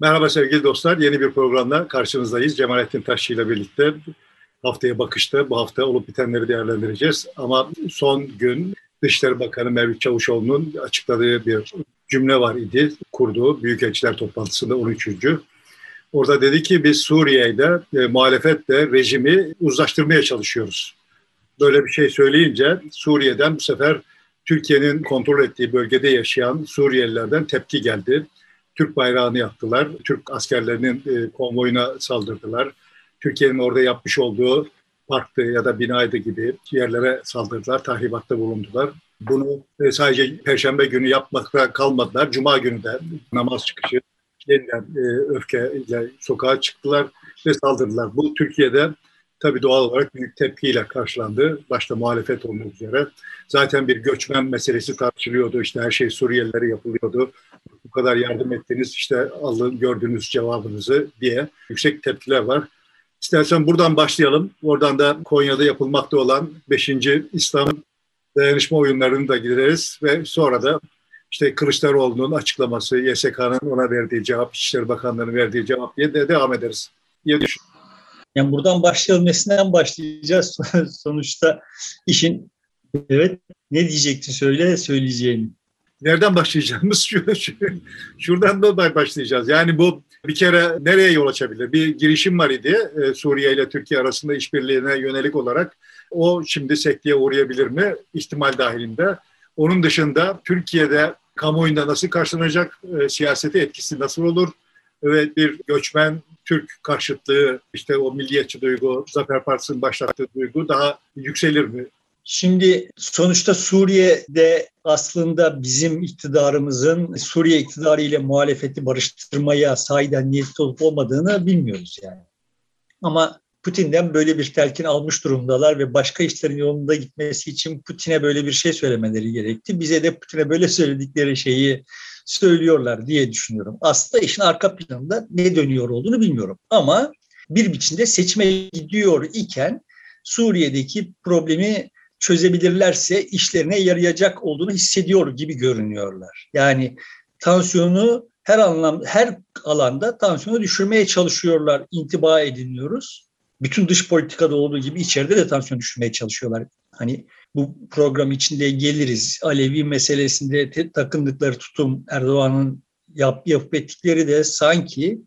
Merhaba sevgili dostlar. Yeni bir programla karşınızdayız. Cemalettin Taşçı ile birlikte haftaya bakışta bu hafta olup bitenleri değerlendireceğiz. Ama son gün Dışişleri Bakanı Mevlüt Çavuşoğlu'nun açıkladığı bir cümle var idi. Kurduğu Büyükelçiler toplantısında 13. Orada dedi ki biz Suriye'de e, muhalefetle rejimi uzlaştırmaya çalışıyoruz. Böyle bir şey söyleyince Suriye'den bu sefer Türkiye'nin kontrol ettiği bölgede yaşayan Suriyelilerden tepki geldi. Türk bayrağını yaktılar. Türk askerlerinin e, konvoyuna saldırdılar. Türkiye'nin orada yapmış olduğu parktı ya da binaydı gibi yerlere saldırdılar, tahribatta bulundular. Bunu e, sadece Perşembe günü yapmakla kalmadılar. Cuma günü de namaz çıkışı yeniden e, öfkeyle sokağa çıktılar ve saldırdılar. Bu Türkiye'de tabii doğal olarak büyük tepkiyle karşılandı. Başta muhalefet olmak üzere. Zaten bir göçmen meselesi tartışılıyordu. İşte her şey Suriyelilere yapılıyordu. Kadar yardım ettiniz işte alın gördüğünüz cevabınızı diye yüksek tepkiler var. İstersen buradan başlayalım. Oradan da Konya'da yapılmakta olan 5. İslam dayanışma oyunlarını da gideriz ve sonra da işte Kılıçdaroğlu'nun açıklaması, YSK'nın ona verdiği cevap, İçişleri Bakanlığı'nın verdiği cevap diye de devam ederiz diye düşünüyorum. Yani buradan başlayalım. Nesinden başlayacağız? Sonuçta işin evet ne diyecekti söyle söyleyeceğini. Nereden başlayacağımız şu, şu, şuradan da başlayacağız. Yani bu bir kere nereye yol açabilir? Bir girişim var idi e, Suriye ile Türkiye arasında işbirliğine yönelik olarak. O şimdi sekteye uğrayabilir mi? İhtimal dahilinde. Onun dışında Türkiye'de kamuoyunda nasıl karşılanacak, e, siyasete etkisi nasıl olur? Ve bir göçmen Türk karşıtlığı, işte o milliyetçi duygu, Zafer Partisi'nin başlattığı duygu daha yükselir mi? Şimdi sonuçta Suriye'de aslında bizim iktidarımızın Suriye iktidarı ile muhalefeti barıştırmaya sahiden niyetli olup olmadığını bilmiyoruz yani. Ama Putin'den böyle bir telkin almış durumdalar ve başka işlerin yolunda gitmesi için Putin'e böyle bir şey söylemeleri gerekti. Bize de Putin'e böyle söyledikleri şeyi söylüyorlar diye düşünüyorum. Aslında işin arka planında ne dönüyor olduğunu bilmiyorum. Ama bir biçimde seçime gidiyor iken Suriye'deki problemi çözebilirlerse işlerine yarayacak olduğunu hissediyor gibi görünüyorlar. Yani tansiyonu her anlam her alanda tansiyonu düşürmeye çalışıyorlar, intiba ediniyoruz. Bütün dış politikada olduğu gibi içeride de tansiyon düşürmeye çalışıyorlar. Hani bu program içinde geliriz. Alevi meselesinde takındıkları tutum Erdoğan'ın yap, yapıp ettikleri de sanki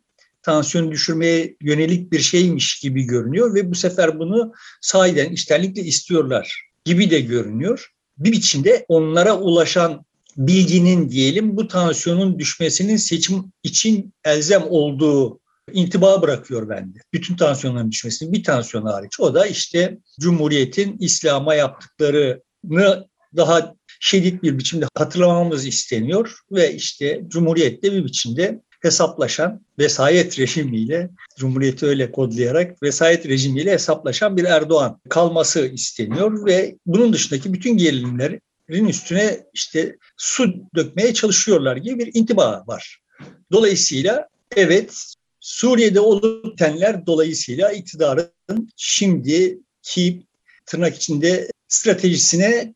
tansiyon düşürmeye yönelik bir şeymiş gibi görünüyor ve bu sefer bunu sahiden iştenlikle istiyorlar gibi de görünüyor. Bir biçimde onlara ulaşan bilginin diyelim bu tansiyonun düşmesinin seçim için elzem olduğu intiba bırakıyor bende. Bütün tansiyonların düşmesinin bir tansiyon hariç. O da işte Cumhuriyet'in İslam'a yaptıklarını daha şiddet bir biçimde hatırlamamız isteniyor ve işte Cumhuriyet'te bir biçimde hesaplaşan vesayet rejimiyle, Cumhuriyeti öyle kodlayarak vesayet rejimiyle hesaplaşan bir Erdoğan kalması isteniyor ve bunun dışındaki bütün gerilimlerin üstüne işte su dökmeye çalışıyorlar gibi bir intiba var. Dolayısıyla evet Suriye'de olup bitenler dolayısıyla iktidarın şimdiki tırnak içinde stratejisine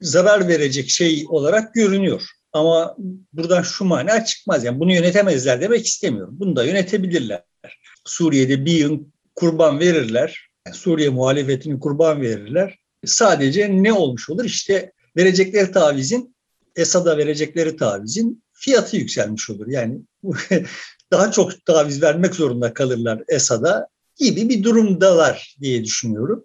zarar verecek şey olarak görünüyor. Ama buradan şu mana çıkmaz. Yani bunu yönetemezler demek istemiyorum. Bunu da yönetebilirler. Suriye'de bir yıl kurban verirler. Yani Suriye muhalefetini kurban verirler. Sadece ne olmuş olur? İşte verecekleri tavizin, Esad'a verecekleri tavizin fiyatı yükselmiş olur. Yani daha çok taviz vermek zorunda kalırlar Esad'a gibi bir durumdalar diye düşünüyorum.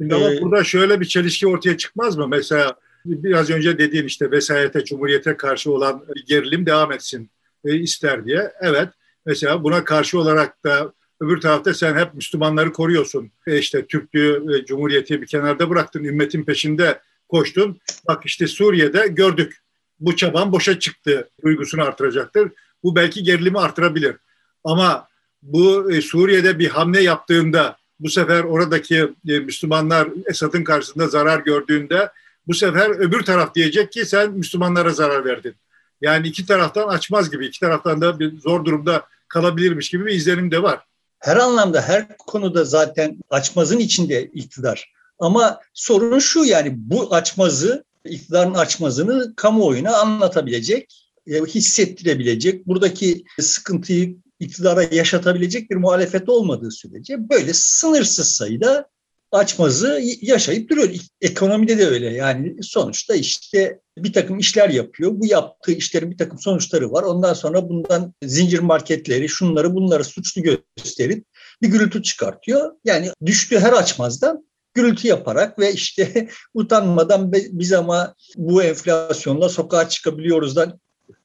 Ama ee, burada şöyle bir çelişki ortaya çıkmaz mı? Mesela biraz önce dediğin işte vesayete, cumhuriyete karşı olan gerilim devam etsin e, ister diye. Evet, mesela buna karşı olarak da öbür tarafta sen hep Müslümanları koruyorsun. E işte Türklüğü, e, Cumhuriyeti bir kenarda bıraktın, ümmetin peşinde koştun. Bak işte Suriye'de gördük. Bu çaban boşa çıktı duygusunu artıracaktır. Bu belki gerilimi artırabilir. Ama bu e, Suriye'de bir hamle yaptığında bu sefer oradaki e, Müslümanlar Esad'ın karşısında zarar gördüğünde bu sefer öbür taraf diyecek ki sen Müslümanlara zarar verdin. Yani iki taraftan açmaz gibi, iki taraftan da bir zor durumda kalabilirmiş gibi bir izlenim de var. Her anlamda, her konuda zaten açmazın içinde iktidar. Ama sorun şu yani bu açmazı, iktidarın açmazını kamuoyuna anlatabilecek, e, hissettirebilecek, buradaki sıkıntıyı iktidara yaşatabilecek bir muhalefet olmadığı sürece böyle sınırsız sayıda açmazı yaşayıp duruyor. Ekonomide de öyle yani sonuçta işte bir takım işler yapıyor. Bu yaptığı işlerin bir takım sonuçları var. Ondan sonra bundan zincir marketleri şunları bunları suçlu gösterip bir gürültü çıkartıyor. Yani düştüğü her açmazdan gürültü yaparak ve işte utanmadan biz ama bu enflasyonla sokağa çıkabiliyoruzdan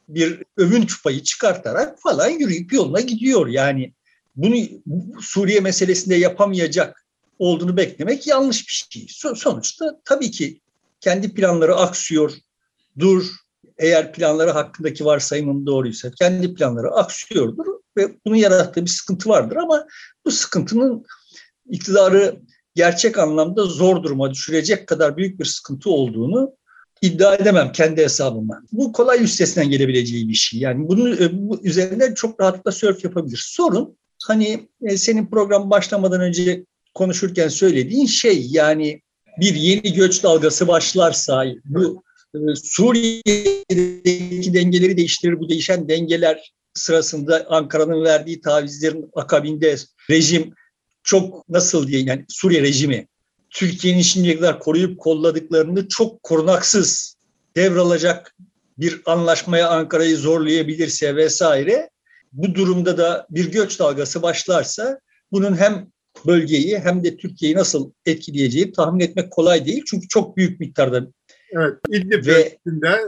bir övünç payı çıkartarak falan yürüyüp yoluna gidiyor. Yani bunu Suriye meselesinde yapamayacak olduğunu beklemek yanlış bir şey. Sonuçta tabii ki kendi planları aksıyor, dur. Eğer planları hakkındaki varsayımım doğruysa kendi planları aksıyordur ve bunun yarattığı bir sıkıntı vardır ama bu sıkıntının iktidarı gerçek anlamda zor duruma düşürecek kadar büyük bir sıkıntı olduğunu iddia edemem kendi hesabıma. Bu kolay üstesinden gelebileceği bir şey. Yani bunun e, bu üzerinden çok rahatlıkla sörf yapabilir. Sorun hani e, senin program başlamadan önce konuşurken söylediğin şey yani bir yeni göç dalgası başlarsa bu e, Suriye'deki dengeleri değiştirir. Bu değişen dengeler sırasında Ankara'nın verdiği tavizlerin akabinde rejim çok nasıl diye yani Suriye rejimi Türkiye'nin şimdiye kadar koruyup kolladıklarını çok korunaksız devralacak bir anlaşmaya Ankara'yı zorlayabilirse vesaire bu durumda da bir göç dalgası başlarsa bunun hem bölgeyi hem de Türkiye'yi nasıl etkileyeceği tahmin etmek kolay değil. Çünkü çok büyük miktarda Evet, İdlib ve,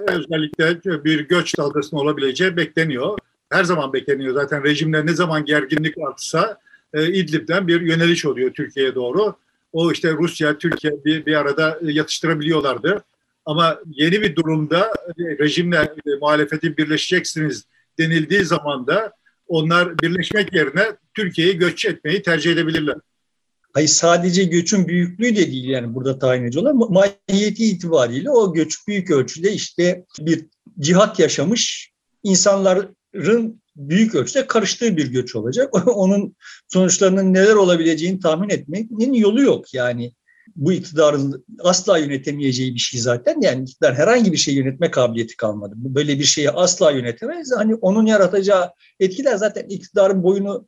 özellikle bir göç dalgasının olabileceği bekleniyor. Her zaman bekleniyor. Zaten rejimler ne zaman gerginlik artsa e, İdlib'den bir yöneliş oluyor Türkiye'ye doğru. O işte Rusya, Türkiye bir, bir arada yatıştırabiliyorlardı. Ama yeni bir durumda e, rejimle e, muhalefeti birleşeceksiniz denildiği zaman da onlar birleşmek yerine Türkiye'yi göç etmeyi tercih edebilirler. Hayır sadece göçün büyüklüğü de değil yani burada tayin ediyorlar. Mahiyeti itibariyle o göç büyük ölçüde işte bir cihat yaşamış insanların büyük ölçüde karıştığı bir göç olacak. Onun sonuçlarının neler olabileceğini tahmin etmenin yolu yok. Yani bu iktidarın asla yönetemeyeceği bir şey zaten. Yani iktidar herhangi bir şey yönetme kabiliyeti kalmadı. Böyle bir şeyi asla yönetemez. Hani onun yaratacağı etkiler zaten iktidarın boyunu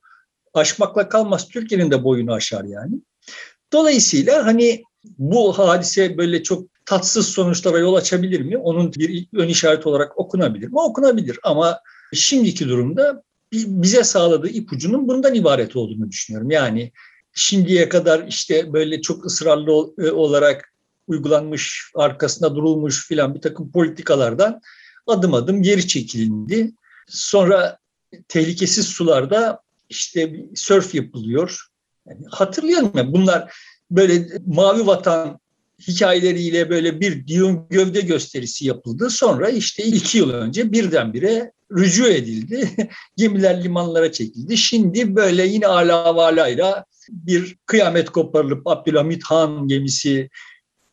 aşmakla kalmaz. Türkiye'nin de boyunu aşar yani. Dolayısıyla hani bu hadise böyle çok tatsız sonuçlara yol açabilir mi? Onun bir ön işaret olarak okunabilir mi? Okunabilir ama şimdiki durumda bize sağladığı ipucunun bundan ibaret olduğunu düşünüyorum. Yani şimdiye kadar işte böyle çok ısrarlı e, olarak uygulanmış, arkasında durulmuş filan bir takım politikalardan adım adım geri çekilindi. Sonra tehlikesiz sularda işte bir sörf yapılıyor. Yani hatırlıyorum ya bunlar böyle mavi vatan hikayeleriyle böyle bir diyon gövde gösterisi yapıldı. Sonra işte iki yıl önce birdenbire rücu edildi. Gemiler limanlara çekildi. Şimdi böyle yine ala valayla bir kıyamet koparılıp Abdülhamit Han gemisi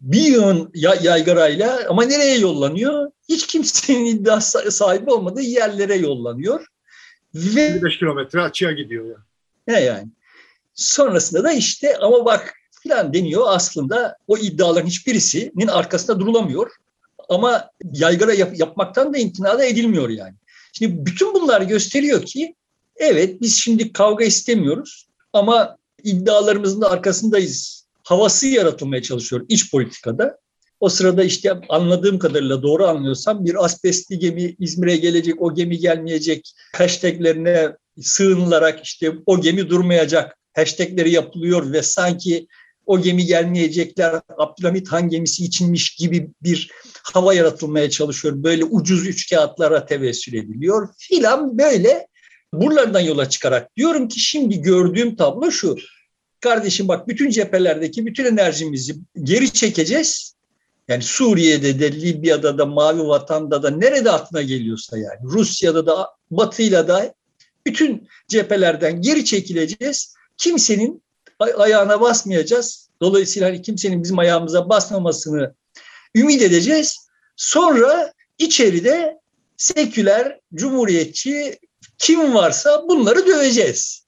bir yığın yaygarayla ama nereye yollanıyor? Hiç kimsenin iddia sahibi olmadığı yerlere yollanıyor. Ve 25 kilometre açığa gidiyor. Yani. Ne yani? Sonrasında da işte ama bak filan deniyor aslında o iddiaların hiçbirisinin arkasında durulamıyor. Ama yaygara yap, yapmaktan da imtina da edilmiyor yani. Şimdi bütün bunlar gösteriyor ki evet biz şimdi kavga istemiyoruz ama iddialarımızın da arkasındayız. Havası yaratılmaya çalışıyor iç politikada. O sırada işte anladığım kadarıyla doğru anlıyorsam bir asbestli gemi İzmir'e gelecek, o gemi gelmeyecek hashtaglerine sığınılarak işte o gemi durmayacak hashtagleri yapılıyor ve sanki o gemi gelmeyecekler Abdülhamit Han gemisi içinmiş gibi bir hava yaratılmaya çalışıyor. Böyle ucuz üç kağıtlara tevessül ediliyor filan böyle buralardan yola çıkarak diyorum ki şimdi gördüğüm tablo şu. Kardeşim bak bütün cephelerdeki bütün enerjimizi geri çekeceğiz. Yani Suriye'de de, Libya'da da, Mavi Vatan'da da nerede aklına geliyorsa yani Rusya'da da, Batı'yla da bütün cephelerden geri çekileceğiz. Kimsenin ayağına basmayacağız. Dolayısıyla hani kimsenin bizim ayağımıza basmamasını ümit edeceğiz. Sonra içeride seküler, cumhuriyetçi kim varsa bunları döveceğiz.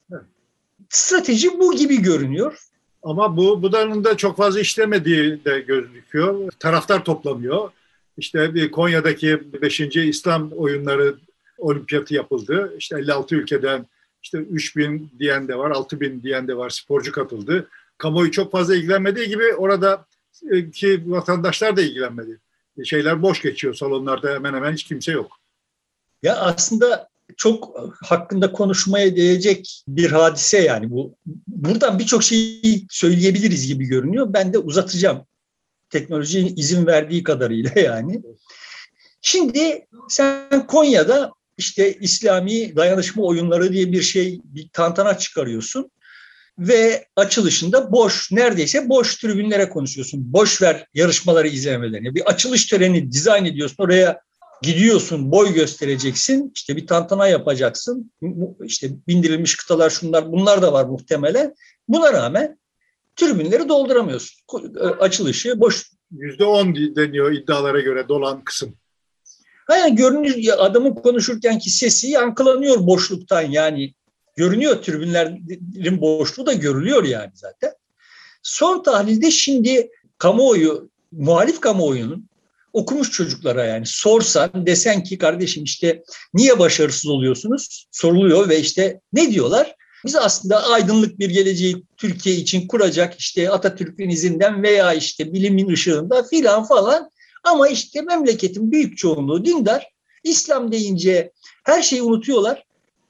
Strateji bu gibi görünüyor. Ama bu budanın da çok fazla işlemediği de gözüküyor. Taraftar toplamıyor. İşte bir Konya'daki 5. İslam oyunları olimpiyatı yapıldı. İşte 56 ülkeden işte 3 bin diyen de var, 6 bin diyen de var, sporcu katıldı. Kamuoyu çok fazla ilgilenmediği gibi orada e, ki vatandaşlar da ilgilenmedi. Şeyler boş geçiyor salonlarda hemen hemen hiç kimse yok. Ya aslında çok hakkında konuşmaya değecek bir hadise yani bu. Buradan birçok şeyi söyleyebiliriz gibi görünüyor. Ben de uzatacağım. Teknoloji izin verdiği kadarıyla yani. Şimdi sen Konya'da işte İslami dayanışma oyunları diye bir şey, bir tantana çıkarıyorsun ve açılışında boş, neredeyse boş tribünlere konuşuyorsun. Boş ver yarışmaları izlemelerini. Bir açılış töreni dizayn ediyorsun. Oraya gidiyorsun, boy göstereceksin. işte bir tantana yapacaksın. İşte bindirilmiş kıtalar şunlar bunlar da var muhtemelen. Buna rağmen tribünleri dolduramıyorsun. Açılışı boş. Yüzde on deniyor iddialara göre dolan kısım. Yani görünüyor adamın konuşurken ki sesi yankılanıyor boşluktan yani görünüyor tribünlerin boşluğu da görülüyor yani zaten. Son tahlilde şimdi kamuoyu, muhalif kamuoyunun okumuş çocuklara yani sorsan desen ki kardeşim işte niye başarısız oluyorsunuz soruluyor ve işte ne diyorlar? Biz aslında aydınlık bir geleceği Türkiye için kuracak işte Atatürk'ün izinden veya işte bilimin ışığında filan falan ama işte memleketin büyük çoğunluğu dindar. İslam deyince her şeyi unutuyorlar.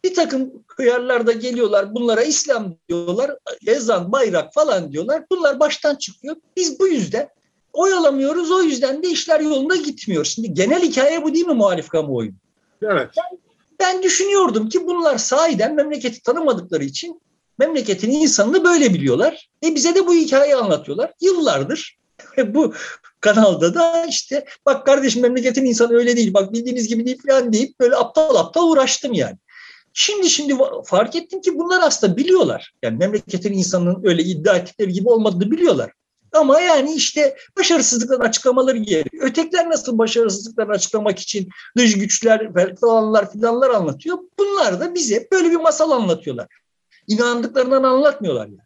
Bir takım hıyarlar da geliyorlar bunlara İslam diyorlar, ezan, bayrak falan diyorlar. Bunlar baştan çıkıyor. Biz bu yüzden oyalamıyoruz. O yüzden de işler yolunda gitmiyor. Şimdi genel hikaye bu değil mi muhalif kamuoyu? Evet. Ben, ben düşünüyordum ki bunlar sahiden memleketi tanımadıkları için memleketin insanını böyle biliyorlar. E bize de bu hikayeyi anlatıyorlar. Yıllardır bu kanalda da işte bak kardeşim memleketin insanı öyle değil bak bildiğiniz gibi değil falan deyip böyle aptal aptal uğraştım yani. Şimdi şimdi fark ettim ki bunlar aslında biliyorlar. Yani memleketin insanının öyle iddia ettikleri gibi olmadığını biliyorlar. Ama yani işte başarısızlıkların açıklamaları gerekiyor. Ötekiler nasıl başarısızlıkları açıklamak için dış güçler falanlar filanlar anlatıyor. Bunlar da bize böyle bir masal anlatıyorlar. İnandıklarından anlatmıyorlar yani.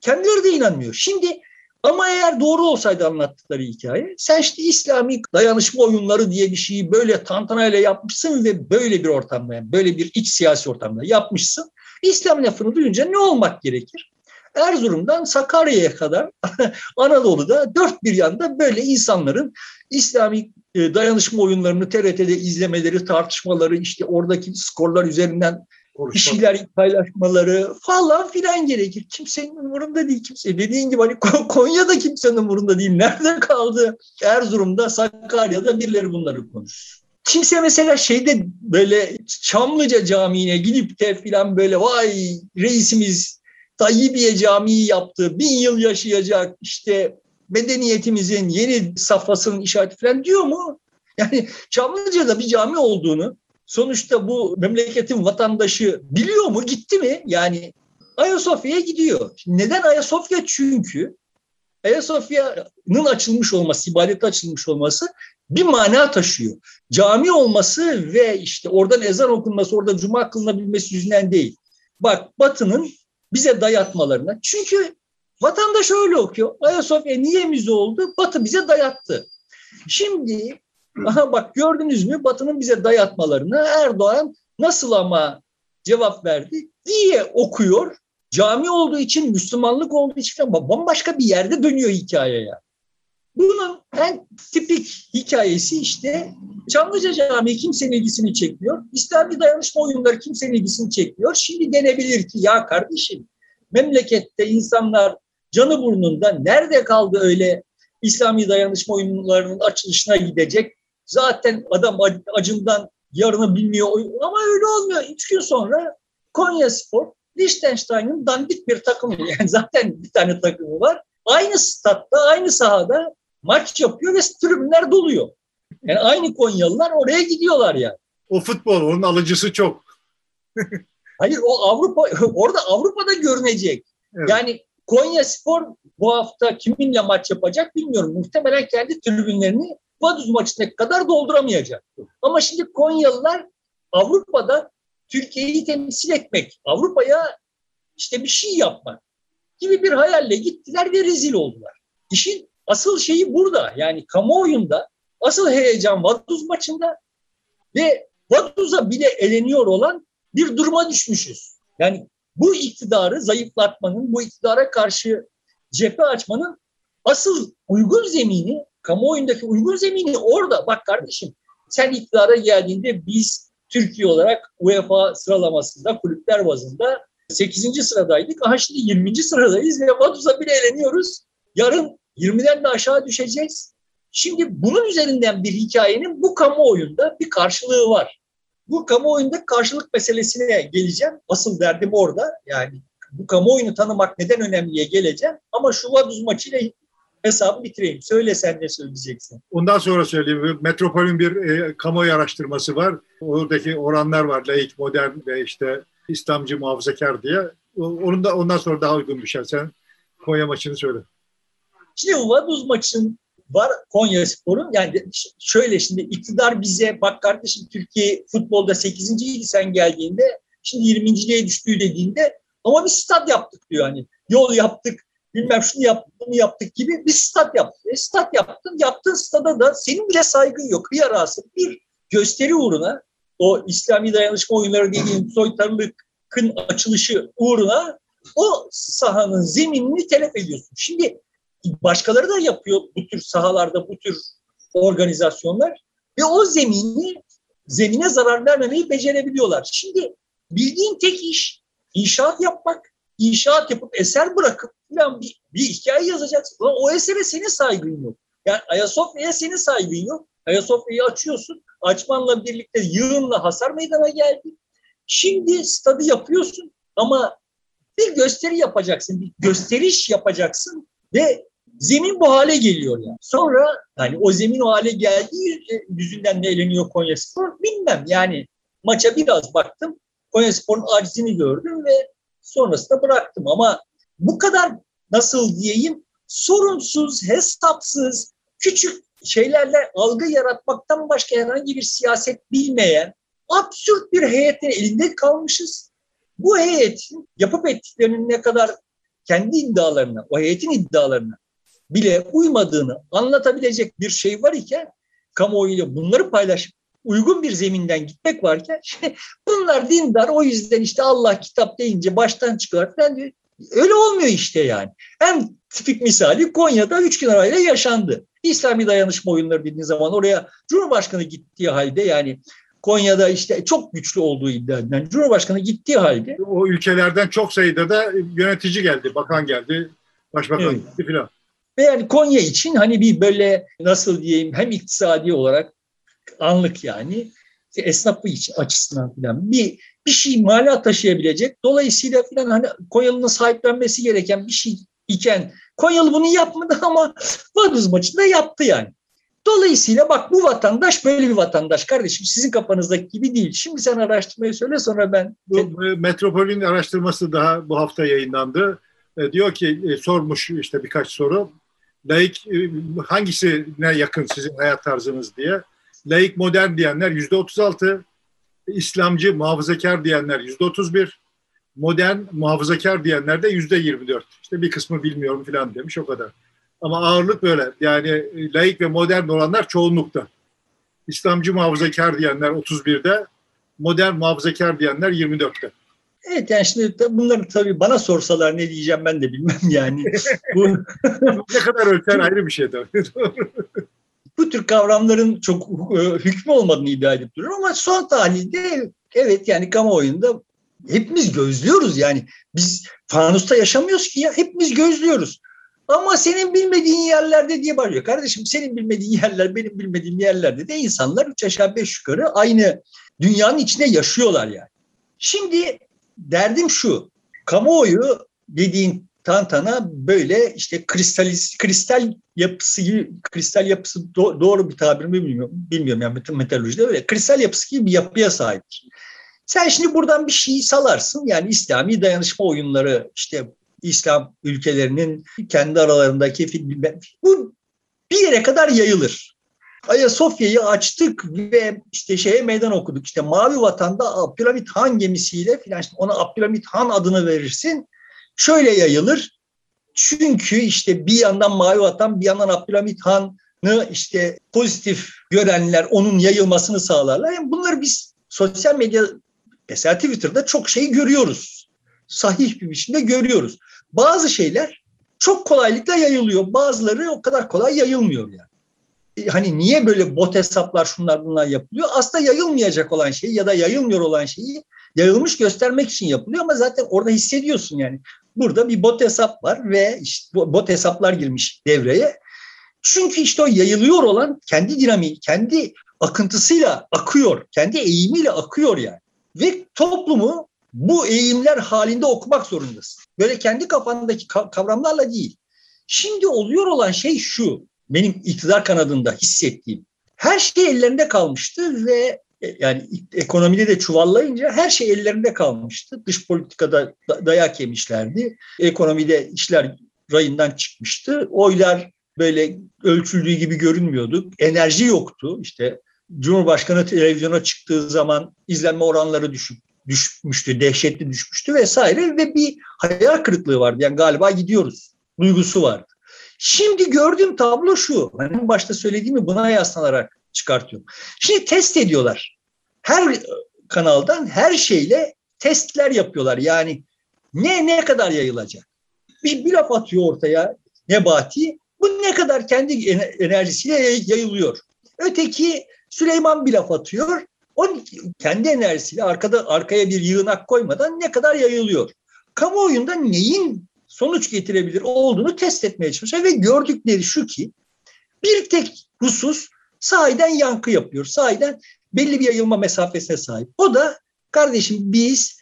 Kendileri de inanmıyor. Şimdi ama eğer doğru olsaydı anlattıkları hikaye, sen işte İslami dayanışma oyunları diye bir şeyi böyle tantanayla yapmışsın ve böyle bir ortamda, yani böyle bir iç siyasi ortamda yapmışsın. İslam lafını duyunca ne olmak gerekir? Erzurum'dan Sakarya'ya kadar Anadolu'da dört bir yanda böyle insanların İslami e, dayanışma oyunlarını TRT'de izlemeleri, tartışmaları, işte oradaki skorlar üzerinden bir şeyler paylaşmaları falan filan gerekir. Kimsenin umurunda değil kimse. Dediğin gibi hani Konya'da kimsenin umurunda değil. Nerede kaldı? Erzurum'da, Sakarya'da birileri bunları konuşur. Kimse mesela şeyde böyle Çamlıca Camii'ne gidip de filan böyle vay reisimiz Tayyibiye Camii yaptı, bin yıl yaşayacak işte medeniyetimizin yeni safhasının işareti falan diyor mu? Yani Çamlıca'da bir cami olduğunu sonuçta bu memleketin vatandaşı biliyor mu? Gitti mi? Yani Ayasofya'ya gidiyor. neden Ayasofya? Çünkü Ayasofya'nın açılmış olması, ibadete açılmış olması bir mana taşıyor. Cami olması ve işte oradan ezan okunması, orada cuma kılınabilmesi yüzünden değil. Bak Batı'nın bize dayatmalarına. Çünkü vatandaş öyle okuyor. Ayasofya niye müze oldu? Batı bize dayattı. Şimdi Aha bak gördünüz mü Batı'nın bize dayatmalarını Erdoğan nasıl ama cevap verdi diye okuyor. Cami olduğu için, Müslümanlık olduğu için bambaşka bir yerde dönüyor hikaye ya. Bunun en tipik hikayesi işte Çamlıca Camii kimsenin ilgisini çekmiyor. İslami dayanışma oyunları kimsenin ilgisini çekmiyor. Şimdi denebilir ki ya kardeşim memlekette insanlar canı burnunda nerede kaldı öyle İslami dayanışma oyunlarının açılışına gidecek Zaten adam acından yarını bilmiyor ama öyle olmuyor. Üç gün sonra Konya Spor Liechtenstein'ın dandik bir takımı. Yani zaten bir tane takımı var. Aynı statta, aynı sahada maç yapıyor ve tribünler doluyor. Yani aynı Konyalılar oraya gidiyorlar yani. O futbol, onun alıcısı çok. Hayır o Avrupa, orada Avrupa'da görünecek. Evet. Yani Konya Spor bu hafta kiminle maç yapacak bilmiyorum. Muhtemelen kendi tribünlerini Vaduz maçına kadar dolduramayacak. Ama şimdi Konyalılar Avrupa'da Türkiye'yi temsil etmek, Avrupa'ya işte bir şey yapmak gibi bir hayalle gittiler ve rezil oldular. İşin asıl şeyi burada. Yani kamuoyunda asıl heyecan Vaduz maçında ve Vaduz'a bile eleniyor olan bir duruma düşmüşüz. Yani bu iktidarı zayıflatmanın, bu iktidara karşı cephe açmanın asıl uygun zemini, kamuoyundaki uygun zemini orada. Bak kardeşim sen iktidara geldiğinde biz Türkiye olarak UEFA sıralamasında kulüpler bazında 8. sıradaydık. Aha şimdi 20. sıradayız ve Vaduz'a bile eleniyoruz. Yarın 20'den de aşağı düşeceğiz. Şimdi bunun üzerinden bir hikayenin bu kamuoyunda bir karşılığı var. Bu kamuoyunda karşılık meselesine geleceğim. Asıl derdim orada. Yani bu kamuoyunu tanımak neden önemliye geleceğim. Ama şu Vaduz maçıyla hesabı bitireyim. Söyle sen ne söyleyeceksin. Ondan sonra söyleyeyim. Metropol'ün bir e, kamuoyu araştırması var. Oradaki oranlar var. Laik, modern ve işte İslamcı, muhafazakar diye. Onun da ondan sonra daha uygun düşer. Sen Konya maçını söyle. Şimdi Vaduz maçın var Konya Spor'un. Yani şöyle şimdi iktidar bize bak kardeşim Türkiye futbolda 8. idi sen geldiğinde şimdi 20.liğe düştüğü dediğinde ama bir stat yaptık diyor hani. Yol yaptık, bilmem şunu yaptık, bunu yaptık gibi bir stat yaptık. E, stat yaptın, yaptığın stada da senin bile saygın yok. Hıyarası bir gösteri uğruna o İslami dayanışma oyunları dediğim soytarılıkın açılışı uğruna o sahanın zeminini telef ediyorsun. Şimdi başkaları da yapıyor bu tür sahalarda, bu tür organizasyonlar ve o zemini zemine zarar vermemeyi becerebiliyorlar. Şimdi bildiğin tek iş inşaat yapmak, inşaat yapıp eser bırakıp falan bir, bir hikaye yazacaksın. O esere senin saygın yok. Yani Ayasofya'ya senin saygın yok. Ayasofya'yı açıyorsun. Açmanla birlikte yığınla hasar meydana geldi. Şimdi stadı yapıyorsun ama bir gösteri yapacaksın, bir gösteriş yapacaksın ve zemin bu hale geliyor yani. Sonra yani o zemin o hale geldiği yüzünden ne eğleniyor Konya Spor bilmem yani maça biraz baktım. Konya Spor'un acizini gördüm ve sonrasında bıraktım ama bu kadar nasıl diyeyim sorunsuz, hesapsız, küçük şeylerle algı yaratmaktan başka herhangi bir siyaset bilmeyen absürt bir heyetin elinde kalmışız. Bu heyetin yapıp ettiklerinin ne kadar kendi iddialarına, o heyetin iddialarına bile uymadığını anlatabilecek bir şey var iken kamuoyuyla bunları paylaşıp uygun bir zeminden gitmek varken bunlar dindar o yüzden işte Allah kitap deyince baştan çıkıyor falan diyor. Öyle olmuyor işte yani. En tipik misali Konya'da üç gün arayla yaşandı. İslami dayanışma oyunları dediğin zaman oraya Cumhurbaşkanı gittiği halde yani Konya'da işte çok güçlü olduğu iddia edilen Cumhurbaşkanı gittiği halde. O ülkelerden çok sayıda da yönetici geldi, bakan geldi, başbakan evet. gitti filan. Ve yani Konya için hani bir böyle nasıl diyeyim hem iktisadi olarak anlık yani esnafı için açısından filan bir bir şey mala taşıyabilecek. Dolayısıyla filan hani Konyalı'nın sahiplenmesi gereken bir şey iken Konyalı bunu yapmadı ama Vaduz maçında yaptı yani. Dolayısıyla bak bu vatandaş böyle bir vatandaş kardeşim. Sizin kafanızdaki gibi değil. Şimdi sen araştırmayı söyle sonra ben... Bu, Metropol'ün araştırması daha bu hafta yayınlandı. E, diyor ki e, sormuş işte birkaç soru. Laik e, hangisine yakın sizin hayat tarzınız diye. Laik modern diyenler yüzde 36. İslamcı muhafazakar diyenler yüzde 31 modern muhafazakar diyenler de yüzde 24. İşte bir kısmı bilmiyorum falan demiş o kadar. Ama ağırlık böyle. Yani e, laik ve modern olanlar çoğunlukta. İslamcı muhafazakar diyenler 31'de, modern muhafazakar diyenler 24'te. Evet yani şimdi bunları tabii bana sorsalar ne diyeceğim ben de bilmem yani. Bu... ne kadar ölçen ayrı bir şey tabii. Bu tür kavramların çok e, hükmü olmadığını iddia edip duruyor ama son tahlilde evet yani kamuoyunda hepimiz gözlüyoruz yani. Biz fanusta yaşamıyoruz ki ya hepimiz gözlüyoruz. Ama senin bilmediğin yerlerde diye bağırıyor. Kardeşim senin bilmediğin yerler benim bilmediğim yerlerde de insanlar üç aşağı beş yukarı aynı dünyanın içinde yaşıyorlar yani. Şimdi derdim şu. Kamuoyu dediğin tantana böyle işte kristal kristal yapısı kristal yapısı do, doğru bir tabir mi bilmiyorum bilmiyorum yani metalolojide öyle kristal yapısı gibi bir yapıya sahiptir. Sen şimdi buradan bir şey salarsın yani İslami dayanışma oyunları işte İslam ülkelerinin kendi aralarındaki bu bir yere kadar yayılır. Ayasofya'yı açtık ve işte şeye meydan okuduk. İşte Mavi Vatan'da Abdülhamit Han gemisiyle filan işte ona Abdülhamit Han adını verirsin. Şöyle yayılır. Çünkü işte bir yandan Mavi Vatan bir yandan Abdülhamit Han'ı işte pozitif görenler onun yayılmasını sağlarlar. Yani bunları biz sosyal medya mesela Twitter'da çok şey görüyoruz. sahih bir biçimde görüyoruz. Bazı şeyler çok kolaylıkla yayılıyor. Bazıları o kadar kolay yayılmıyor yani. Hani niye böyle bot hesaplar şunlar bunlar yapılıyor? Aslında yayılmayacak olan şey ya da yayılmıyor olan şeyi yayılmış göstermek için yapılıyor ama zaten orada hissediyorsun yani. Burada bir bot hesap var ve işte bot hesaplar girmiş devreye. Çünkü işte o yayılıyor olan kendi dinamiği, kendi akıntısıyla akıyor, kendi eğimiyle akıyor yani. Ve toplumu bu eğimler halinde okumak zorundasın. Böyle kendi kafandaki kavramlarla değil. Şimdi oluyor olan şey şu, benim iktidar kanadında hissettiğim. Her şey ellerinde kalmıştı ve e, yani ekonomide de çuvallayınca her şey ellerinde kalmıştı. Dış politikada dayak yemişlerdi. Ekonomide işler rayından çıkmıştı. Oylar böyle ölçüldüğü gibi görünmüyordu. Enerji yoktu. İşte Cumhurbaşkanı televizyona çıktığı zaman izlenme oranları düşük düşmüştü, dehşetli düşmüştü vesaire ve bir hayal kırıklığı vardı. Yani galiba gidiyoruz duygusu vardı. Şimdi gördüğüm tablo şu. Hani başta söylediğimi buna yaslanarak çıkartıyorum. Şimdi test ediyorlar. Her kanaldan her şeyle testler yapıyorlar. Yani ne ne kadar yayılacak? Bir, bir laf atıyor ortaya Nebati. Bu ne kadar kendi enerjisiyle yayılıyor. Öteki Süleyman bir laf atıyor. O kendi enerjisiyle arkada arkaya bir yığınak koymadan ne kadar yayılıyor. Kamuoyunda neyin sonuç getirebilir olduğunu test etmeye çalışıyor ve gördükleri şu ki bir tek husus sahiden yankı yapıyor. Sahiden belli bir yayılma mesafesine sahip. O da kardeşim biz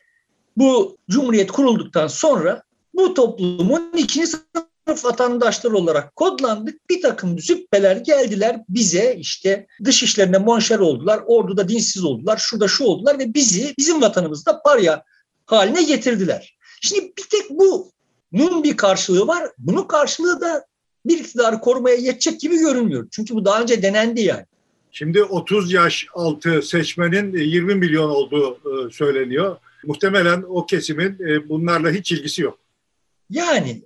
bu cumhuriyet kurulduktan sonra bu toplumun ikinci sınıf vatandaşları olarak kodlandık. Bir takım züppeler geldiler bize işte dış işlerine monşer oldular. Orduda dinsiz oldular. Şurada şu oldular ve bizi bizim vatanımızda parya haline getirdiler. Şimdi bir tek bunun bir karşılığı var. Bunun karşılığı da bir iktidarı korumaya yetecek gibi görünmüyor. Çünkü bu daha önce denendi yani. Şimdi 30 yaş altı seçmenin 20 milyon olduğu e, söyleniyor. Muhtemelen o kesimin e, bunlarla hiç ilgisi yok. Yani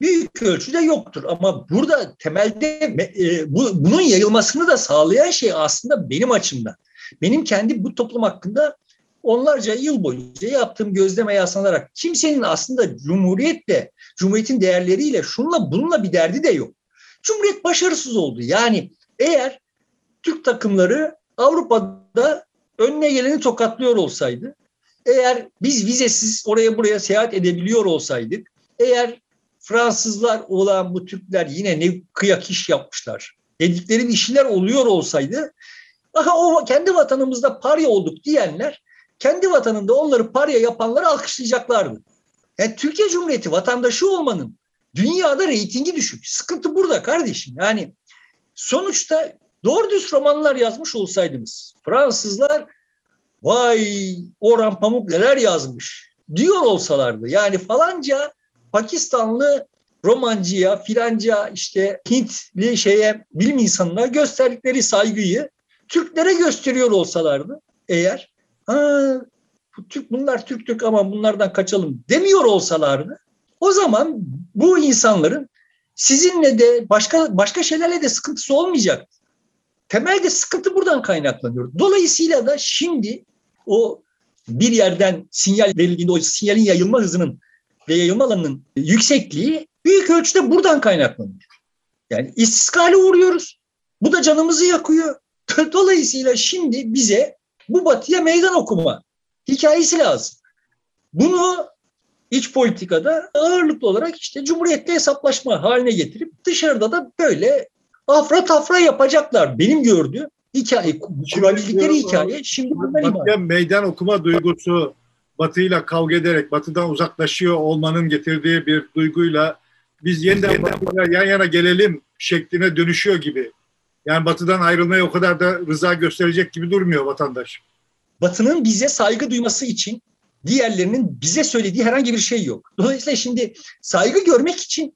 büyük ölçüde yoktur ama burada temelde e, bu, bunun yayılmasını da sağlayan şey aslında benim açımdan. Benim kendi bu toplum hakkında onlarca yıl boyunca yaptığım gözleme yaslanarak kimsenin aslında cumhuriyetle, cumhuriyetin değerleriyle şunla bununla bir derdi de yok. Cumhuriyet başarısız oldu. Yani eğer Türk takımları Avrupa'da önüne geleni tokatlıyor olsaydı, eğer biz vizesiz oraya buraya seyahat edebiliyor olsaydık, eğer Fransızlar olan bu Türkler yine ne kıyak iş yapmışlar dedikleri bir şeyler oluyor olsaydı, aha o kendi vatanımızda parya olduk diyenler kendi vatanında onları parya yapanları alkışlayacaklardı. Yani Türkiye Cumhuriyeti vatandaşı olmanın dünyada reytingi düşük. Sıkıntı burada kardeşim. Yani sonuçta doğru düz romanlar yazmış olsaydınız Fransızlar vay Orhan Pamuk neler yazmış diyor olsalardı. Yani falanca Pakistanlı romancıya, filanca işte Hintli şeye bilim insanına gösterdikleri saygıyı Türklere gösteriyor olsalardı eğer ha, Türk bunlar Türk Türk ama bunlardan kaçalım demiyor olsalardı o zaman bu insanların sizinle de başka başka şeylerle de sıkıntısı olmayacak. Temelde sıkıntı buradan kaynaklanıyor. Dolayısıyla da şimdi o bir yerden sinyal verildiğinde o sinyalin yayılma hızının ve yayılma alanının yüksekliği büyük ölçüde buradan kaynaklanıyor. Yani istiskale uğruyoruz. Bu da canımızı yakıyor. Dolayısıyla şimdi bize bu batıya meydan okuma hikayesi lazım. Bunu iç politikada ağırlıklı olarak işte cumhuriyetle hesaplaşma haline getirip dışarıda da böyle afra tafra yapacaklar. Benim gördüğüm hikaye, kurabildikleri hikaye şimdi bundan Meydan okuma duygusu Batı'yla kavga ederek Batı'dan uzaklaşıyor olmanın getirdiği bir duyguyla biz yeniden, yeniden Batı'yla yan yana gelelim şekline dönüşüyor gibi. Yani Batı'dan ayrılmaya o kadar da rıza gösterecek gibi durmuyor vatandaş. Batı'nın bize saygı duyması için diğerlerinin bize söylediği herhangi bir şey yok. Dolayısıyla şimdi saygı görmek için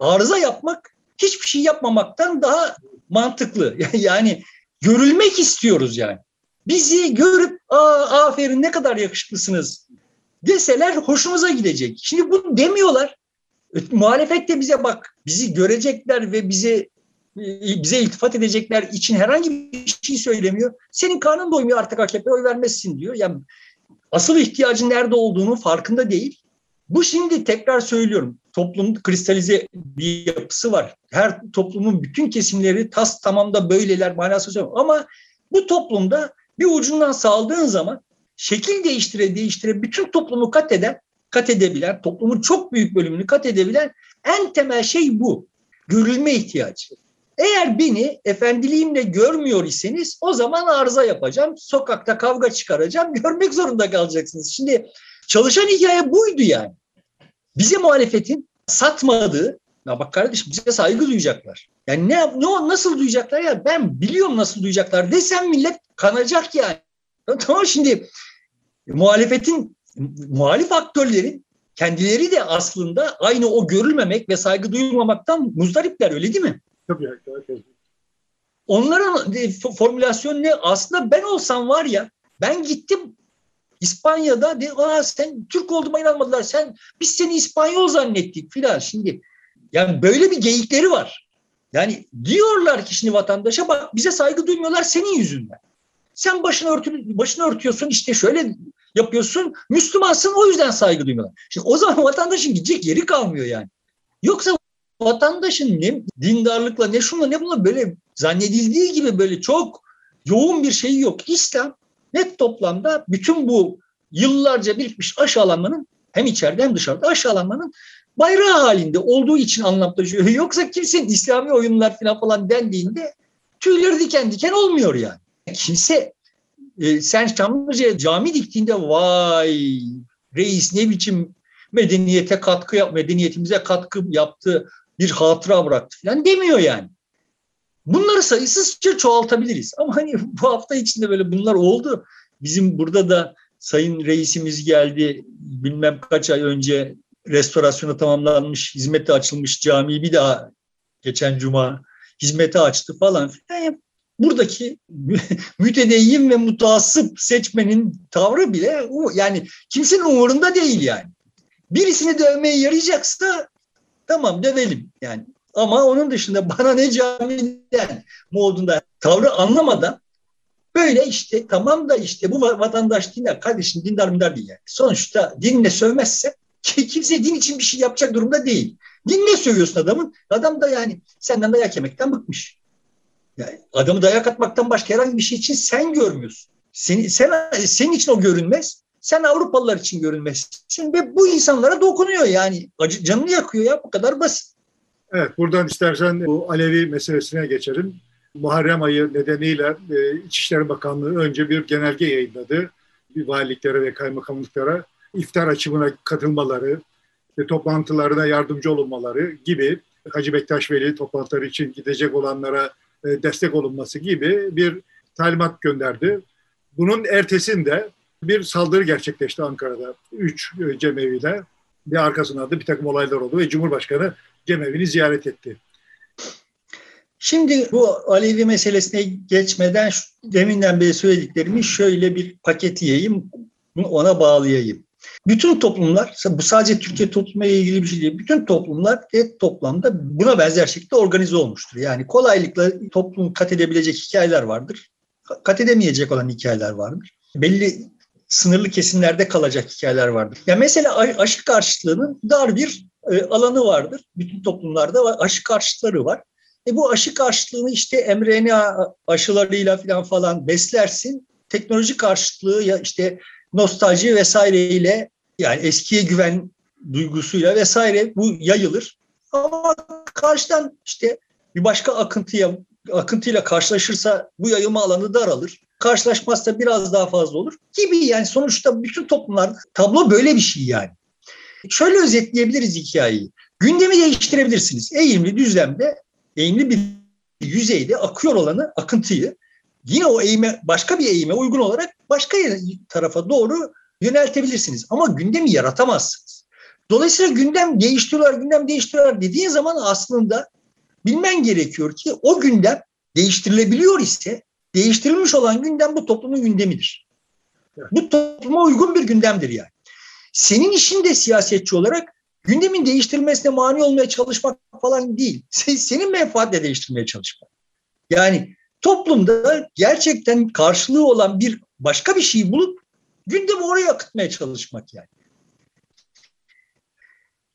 arıza yapmak hiçbir şey yapmamaktan daha mantıklı. Yani görülmek istiyoruz yani. Bizi görüp Aa, aferin ne kadar yakışıklısınız deseler hoşumuza gidecek. Şimdi bunu demiyorlar. Muhalefet de bize bak bizi görecekler ve bize bize iltifat edecekler için herhangi bir şey söylemiyor. Senin karnın doymuyor artık AKP oy vermezsin diyor. Yani asıl ihtiyacın nerede olduğunu farkında değil. Bu şimdi tekrar söylüyorum. Toplum kristalize bir yapısı var. Her toplumun bütün kesimleri tas tamamda böyleler manası söylüyorum. Ama bu toplumda bir ucundan saldığın zaman şekil değiştire değiştire bütün toplumu kat eden, kat edebilen, toplumun çok büyük bölümünü kat edebilen en temel şey bu. Görülme ihtiyacı. Eğer beni efendiliğimle görmüyor iseniz o zaman arıza yapacağım. Sokakta kavga çıkaracağım. Görmek zorunda kalacaksınız. Şimdi çalışan hikaye buydu yani. Bize muhalefetin satmadığı, ya bak kardeşim bize saygı duyacaklar. Yani ne, ne nasıl duyacaklar ya ben biliyorum nasıl duyacaklar desem millet kanacak yani. Tamam şimdi muhalefetin muhalif aktörlerin kendileri de aslında aynı o görülmemek ve saygı duyulmamaktan muzdaripler öyle değil mi? Tabii. Onların formülasyonu ne? Aslında ben olsam var ya ben gittim İspanya'da de, Aa, sen Türk olduğuma inanmadılar. Sen biz seni İspanyol zannettik filan. Şimdi yani böyle bir geyikleri var. Yani diyorlar ki şimdi vatandaşa bak bize saygı duymuyorlar senin yüzünden. Sen başını, örtü, başını örtüyorsun işte şöyle yapıyorsun. Müslümansın o yüzden saygı duymuyorlar. Şimdi o zaman vatandaşın gidecek yeri kalmıyor yani. Yoksa vatandaşın ne dindarlıkla ne şunla ne bununla böyle zannedildiği gibi böyle çok yoğun bir şeyi yok. İslam net toplamda bütün bu yıllarca birikmiş aşağılanmanın hem içeride hem dışarıda aşağılanmanın bayrağı halinde olduğu için anlam taşıyor. Yoksa kimsenin İslami oyunlar falan falan dendiğinde tüyleri diken diken olmuyor yani. Kimse e, sen Çamlıca'ya cami diktiğinde vay reis ne biçim medeniyete katkı yap, medeniyetimize katkı yaptı, bir hatıra bıraktı falan demiyor yani. Bunları sayısızca çoğaltabiliriz. Ama hani bu hafta içinde böyle bunlar oldu. Bizim burada da sayın reisimiz geldi bilmem kaç ay önce restorasyonu tamamlanmış, hizmete açılmış camiyi bir daha geçen cuma hizmete açtı falan filan. Buradaki mütedeyyin ve mutasip seçmenin tavrı bile yani kimsenin umurunda değil yani. Birisini dövmeye yarayacaksa tamam dövelim yani. Ama onun dışında bana ne camiden modunda tavrı anlamadan böyle işte tamam da işte bu vatandaş dinler. Kardeşim dindar mindar değil yani. Sonuçta dinle sövmezse ki kimse din için bir şey yapacak durumda değil. Dinle sövüyorsun adamın. Adam da yani senden dayak yemekten bıkmış. Yani adamı dayak atmaktan başka herhangi bir şey için sen görmüyorsun. Seni, sen, senin için o görünmez. Sen Avrupalılar için görünmezsin ve bu insanlara dokunuyor yani. Acı, canını yakıyor ya bu kadar basit. Evet buradan istersen bu Alevi meselesine geçelim. Muharrem ayı nedeniyle e, İçişleri Bakanlığı önce bir genelge yayınladı. Bir valiliklere ve kaymakamlıklara iftar açımına katılmaları, ve toplantılarına yardımcı olunmaları gibi Hacı Bektaş Veli toplantıları için gidecek olanlara e, destek olunması gibi bir talimat gönderdi. Bunun ertesinde bir saldırı gerçekleşti Ankara'da. Üç e, cemeviyle bir arkasından da bir takım olaylar oldu ve Cumhurbaşkanı cemevini ziyaret etti. Şimdi bu Alevi meselesine geçmeden deminden beri söylediklerimi şöyle bir paketleyeyim, ona bağlayayım. Bütün toplumlar, bu sadece Türkiye toplumuyla ilgili bir şey değil, bütün toplumlar et toplamda buna benzer şekilde organize olmuştur. Yani kolaylıkla toplum kat edebilecek hikayeler vardır, kat edemeyecek olan hikayeler vardır. Belli sınırlı kesimlerde kalacak hikayeler vardır. Ya mesela aşı karşıtlığının dar bir e, alanı vardır. Bütün toplumlarda aşı karşıtları var. E bu aşı karşıtlığını işte mRNA aşılarıyla falan falan beslersin. Teknoloji karşıtlığı ya işte nostalji vesaireyle yani eskiye güven duygusuyla vesaire bu yayılır. Ama karşıdan işte bir başka akıntıya akıntıyla karşılaşırsa bu yayılma alanı daralır. Karşılaşmazsa biraz daha fazla olur gibi yani sonuçta bütün toplumlarda tablo böyle bir şey yani. Şöyle özetleyebiliriz hikayeyi. Gündemi değiştirebilirsiniz. Eğimli düzlemde, eğimli bir yüzeyde akıyor olanı, akıntıyı yine o eğime, başka bir eğime uygun olarak başka tarafa doğru yöneltebilirsiniz. Ama gündemi yaratamazsınız. Dolayısıyla gündem değiştiriyorlar, gündem değiştiriyorlar dediğin zaman aslında bilmen gerekiyor ki o gündem değiştirilebiliyor ise değiştirilmiş olan gündem bu toplumun gündemidir. Bu topluma uygun bir gündemdir yani. Senin işin de siyasetçi olarak gündemin değiştirilmesine mani olmaya çalışmak falan değil. Senin menfaatle değiştirmeye çalışmak. Yani toplumda gerçekten karşılığı olan bir başka bir şey bulup gündemi oraya akıtmaya çalışmak yani.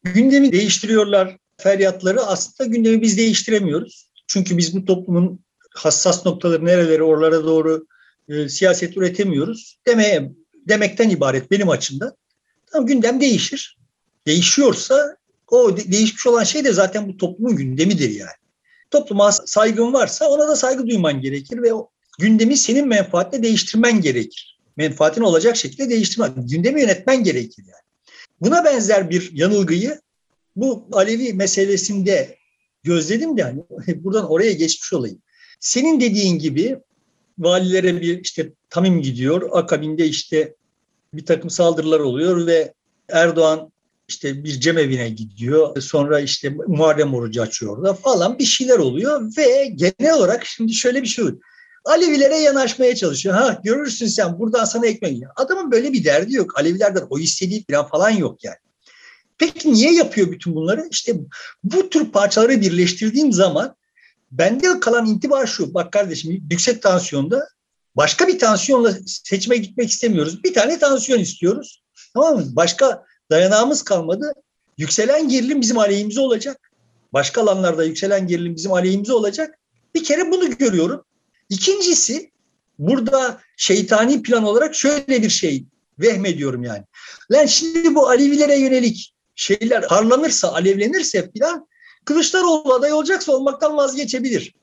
gündemi değiştiriyorlar feryatları aslında gündemi biz değiştiremiyoruz. Çünkü biz bu toplumun hassas noktaları nereleri oralara doğru e, siyaset üretemiyoruz demeye demekten ibaret benim açımdan. Tamam gündem değişir. Değişiyorsa o de- değişmiş olan şey de zaten bu toplumun gündemidir yani. Topluma saygın varsa ona da saygı duyman gerekir ve o gündemi senin menfaatine değiştirmen gerekir. Menfaatin olacak şekilde değiştirmen, gündemi yönetmen gerekir yani. Buna benzer bir yanılgıyı bu Alevi meselesinde gözledim de hani buradan oraya geçmiş olayım. Senin dediğin gibi valilere bir işte tamim gidiyor. Akabinde işte bir takım saldırılar oluyor ve Erdoğan işte bir cemevine gidiyor. Sonra işte Muharrem orucu açıyor orada falan bir şeyler oluyor ve genel olarak şimdi şöyle bir şey oluyor. Alevilere yanaşmaya çalışıyor. Ha görürsün sen buradan sana ekmek. Adamın böyle bir derdi yok. Alevilerden o istediği falan falan yok yani. Peki niye yapıyor bütün bunları? İşte bu tür parçaları birleştirdiğim zaman bende kalan intiba şu. Bak kardeşim yüksek tansiyonda başka bir tansiyonla seçime gitmek istemiyoruz. Bir tane tansiyon istiyoruz. Tamam mı? Başka dayanağımız kalmadı. Yükselen gerilim bizim aleyhimize olacak. Başka alanlarda yükselen gerilim bizim aleyhimize olacak. Bir kere bunu görüyorum. İkincisi burada şeytani plan olarak şöyle bir şey vehmediyorum yani. Lan şimdi bu Alevilere yönelik şeyler harlanırsa, alevlenirse filan Kılıçdaroğlu aday olacaksa olmaktan vazgeçebilir.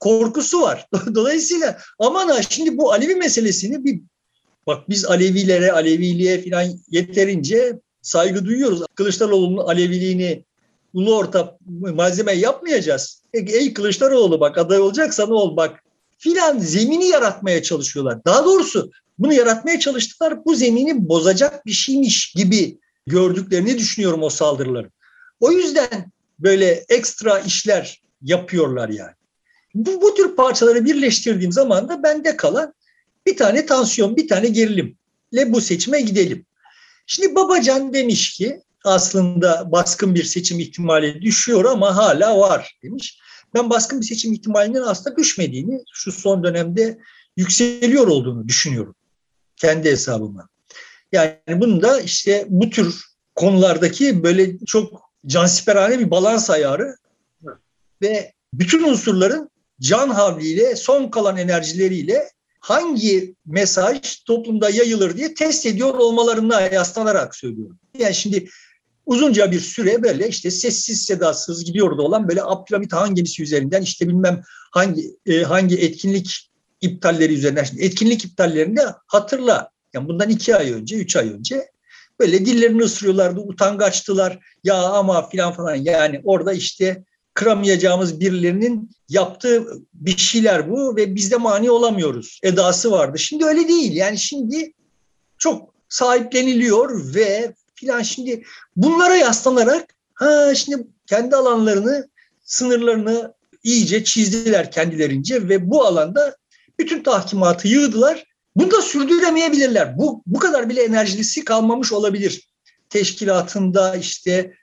Korkusu var. Dolayısıyla aman ha şimdi bu Alevi meselesini bir bak biz Alevilere, Aleviliğe filan yeterince saygı duyuyoruz. Kılıçdaroğlu'nun Aleviliğini ulu orta malzeme yapmayacağız. E, ey Kılıçdaroğlu bak aday olacaksa ne ol bak filan zemini yaratmaya çalışıyorlar. Daha doğrusu bunu yaratmaya çalıştılar. Bu zemini bozacak bir şeymiş gibi gördüklerini düşünüyorum o saldırıları. O yüzden böyle ekstra işler yapıyorlar yani. Bu, bu tür parçaları birleştirdiğim zaman da bende kalan bir tane tansiyon, bir tane gerilimle bu seçime gidelim. Şimdi Babacan demiş ki aslında baskın bir seçim ihtimali düşüyor ama hala var demiş. Ben baskın bir seçim ihtimalinin aslında düşmediğini, şu son dönemde yükseliyor olduğunu düşünüyorum. Kendi hesabıma. Yani bunun da işte bu tür konulardaki böyle çok cansiperhane bir balans ayarı ve bütün unsurların can havliyle, son kalan enerjileriyle hangi mesaj toplumda yayılır diye test ediyor olmalarına yaslanarak söylüyorum. Yani şimdi uzunca bir süre böyle işte sessiz sedasız gidiyordu olan böyle Abdülhamit Han gemisi üzerinden işte bilmem hangi e, hangi etkinlik iptalleri üzerinden. Şimdi etkinlik iptallerinde hatırla yani bundan iki ay önce, üç ay önce böyle dillerini ısırıyorlardı, utangaçtılar. Ya ama filan falan yani orada işte kıramayacağımız birilerinin yaptığı bir şeyler bu ve biz de mani olamıyoruz edası vardı. Şimdi öyle değil. Yani şimdi çok sahipleniliyor ve filan şimdi bunlara yaslanarak ha şimdi kendi alanlarını, sınırlarını iyice çizdiler kendilerince ve bu alanda bütün tahkimatı yığdılar. Bunu da sürdüremeyebilirler. Bu, bu kadar bile enerjisi kalmamış olabilir. Teşkilatında işte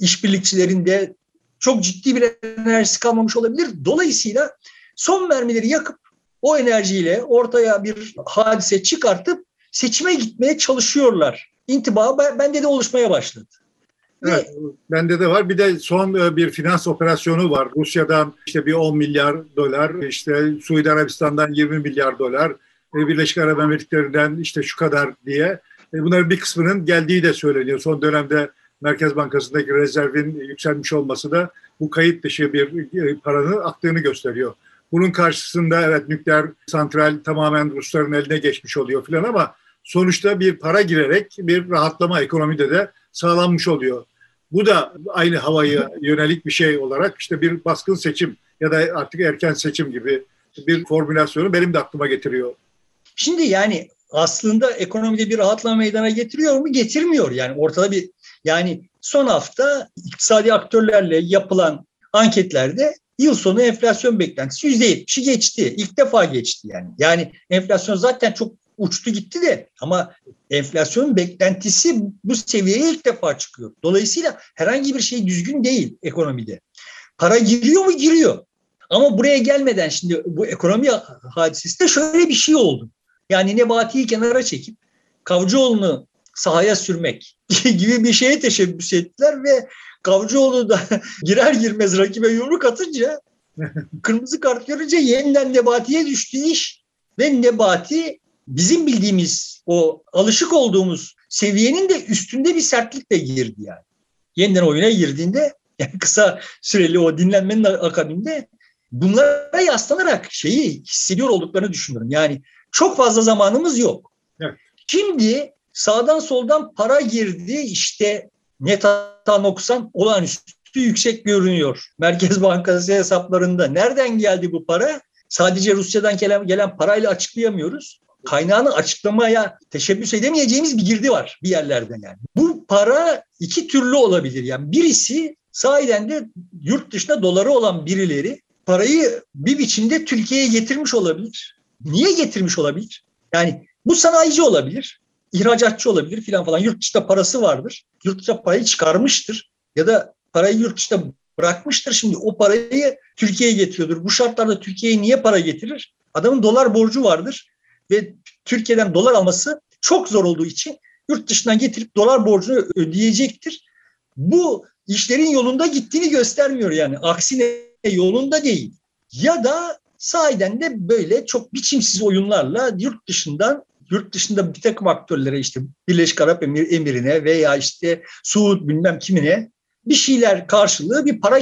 işbirlikçilerinde çok ciddi bir enerjisi kalmamış olabilir. Dolayısıyla son mermileri yakıp o enerjiyle ortaya bir hadise çıkartıp seçime gitmeye çalışıyorlar. İntiba bende de oluşmaya başladı. Evet, bende de var. Bir de son e, bir finans operasyonu var. Rusya'dan işte bir 10 milyar dolar, işte Suudi Arabistan'dan 20 milyar dolar, Birleşik Arap Emirlikleri'nden işte şu kadar diye. E, bunların bir kısmının geldiği de söyleniyor. Son dönemde Merkez Bankası'ndaki rezervin yükselmiş olması da bu kayıt dışı bir paranın aktığını gösteriyor. Bunun karşısında evet nükleer santral tamamen Rusların eline geçmiş oluyor filan ama sonuçta bir para girerek bir rahatlama ekonomide de sağlanmış oluyor. Bu da aynı havayı yönelik bir şey olarak işte bir baskın seçim ya da artık erken seçim gibi bir formülasyonu benim de aklıma getiriyor. Şimdi yani aslında ekonomide bir rahatlama meydana getiriyor mu? Getirmiyor. Yani ortada bir yani son hafta iktisadi aktörlerle yapılan anketlerde yıl sonu enflasyon beklentisi %70'i geçti. İlk defa geçti yani. Yani enflasyon zaten çok uçtu gitti de ama enflasyonun beklentisi bu seviyeye ilk defa çıkıyor. Dolayısıyla herhangi bir şey düzgün değil ekonomide. Para giriyor mu? Giriyor. Ama buraya gelmeden şimdi bu ekonomi hadisesinde şöyle bir şey oldu. Yani Nebati'yi kenara çekip Kavcıoğlu'nu sahaya sürmek gibi bir şeye teşebbüs ettiler ve Kavcıoğlu da girer girmez rakibe yumruk atınca kırmızı kart görünce yeniden Nebati'ye düştü iş ve Nebati bizim bildiğimiz o alışık olduğumuz seviyenin de üstünde bir sertlikle girdi yani. Yeniden oyuna girdiğinde yani kısa süreli o dinlenmenin akabinde bunlara yaslanarak şeyi hissediyor olduklarını düşünüyorum. Yani çok fazla zamanımız yok. Evet. Şimdi sağdan soldan para girdi işte net hata noksan olağanüstü yüksek görünüyor. Merkez Bankası hesaplarında. Nereden geldi bu para? Sadece Rusya'dan gelen, gelen parayla açıklayamıyoruz. Kaynağını açıklamaya teşebbüs edemeyeceğimiz bir girdi var bir yerlerden yani. Bu para iki türlü olabilir. Yani birisi sahiden de yurt dışında doları olan birileri parayı bir biçimde Türkiye'ye getirmiş olabilir. Niye getirmiş olabilir? Yani bu sanayici olabilir, ihracatçı olabilir filan falan. Yurt dışında parası vardır. Yurt dışında parayı çıkarmıştır ya da parayı yurt dışında bırakmıştır. Şimdi o parayı Türkiye'ye getiriyordur. Bu şartlarda Türkiye'ye niye para getirir? Adamın dolar borcu vardır ve Türkiye'den dolar alması çok zor olduğu için yurt dışından getirip dolar borcunu ödeyecektir. Bu işlerin yolunda gittiğini göstermiyor yani. Aksine yolunda değil. Ya da sahiden de böyle çok biçimsiz oyunlarla yurt dışından yurt dışında bir takım aktörlere işte Birleşik Arap Emir, Emirine veya işte Suud bilmem kimine bir şeyler karşılığı bir para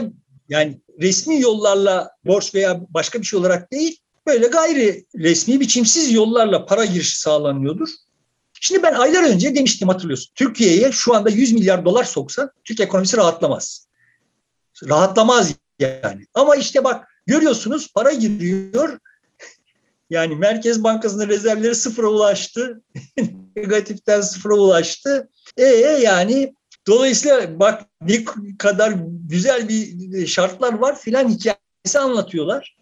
yani resmi yollarla borç veya başka bir şey olarak değil böyle gayri resmi biçimsiz yollarla para girişi sağlanıyordur. Şimdi ben aylar önce demiştim hatırlıyorsun. Türkiye'ye şu anda 100 milyar dolar soksan Türk ekonomisi rahatlamaz. Rahatlamaz yani. Ama işte bak görüyorsunuz para giriyor. Yani Merkez Bankası'nın rezervleri sıfıra ulaştı. Negatiften sıfıra ulaştı. E yani dolayısıyla bak ne kadar güzel bir şartlar var filan hikayesi anlatıyorlar.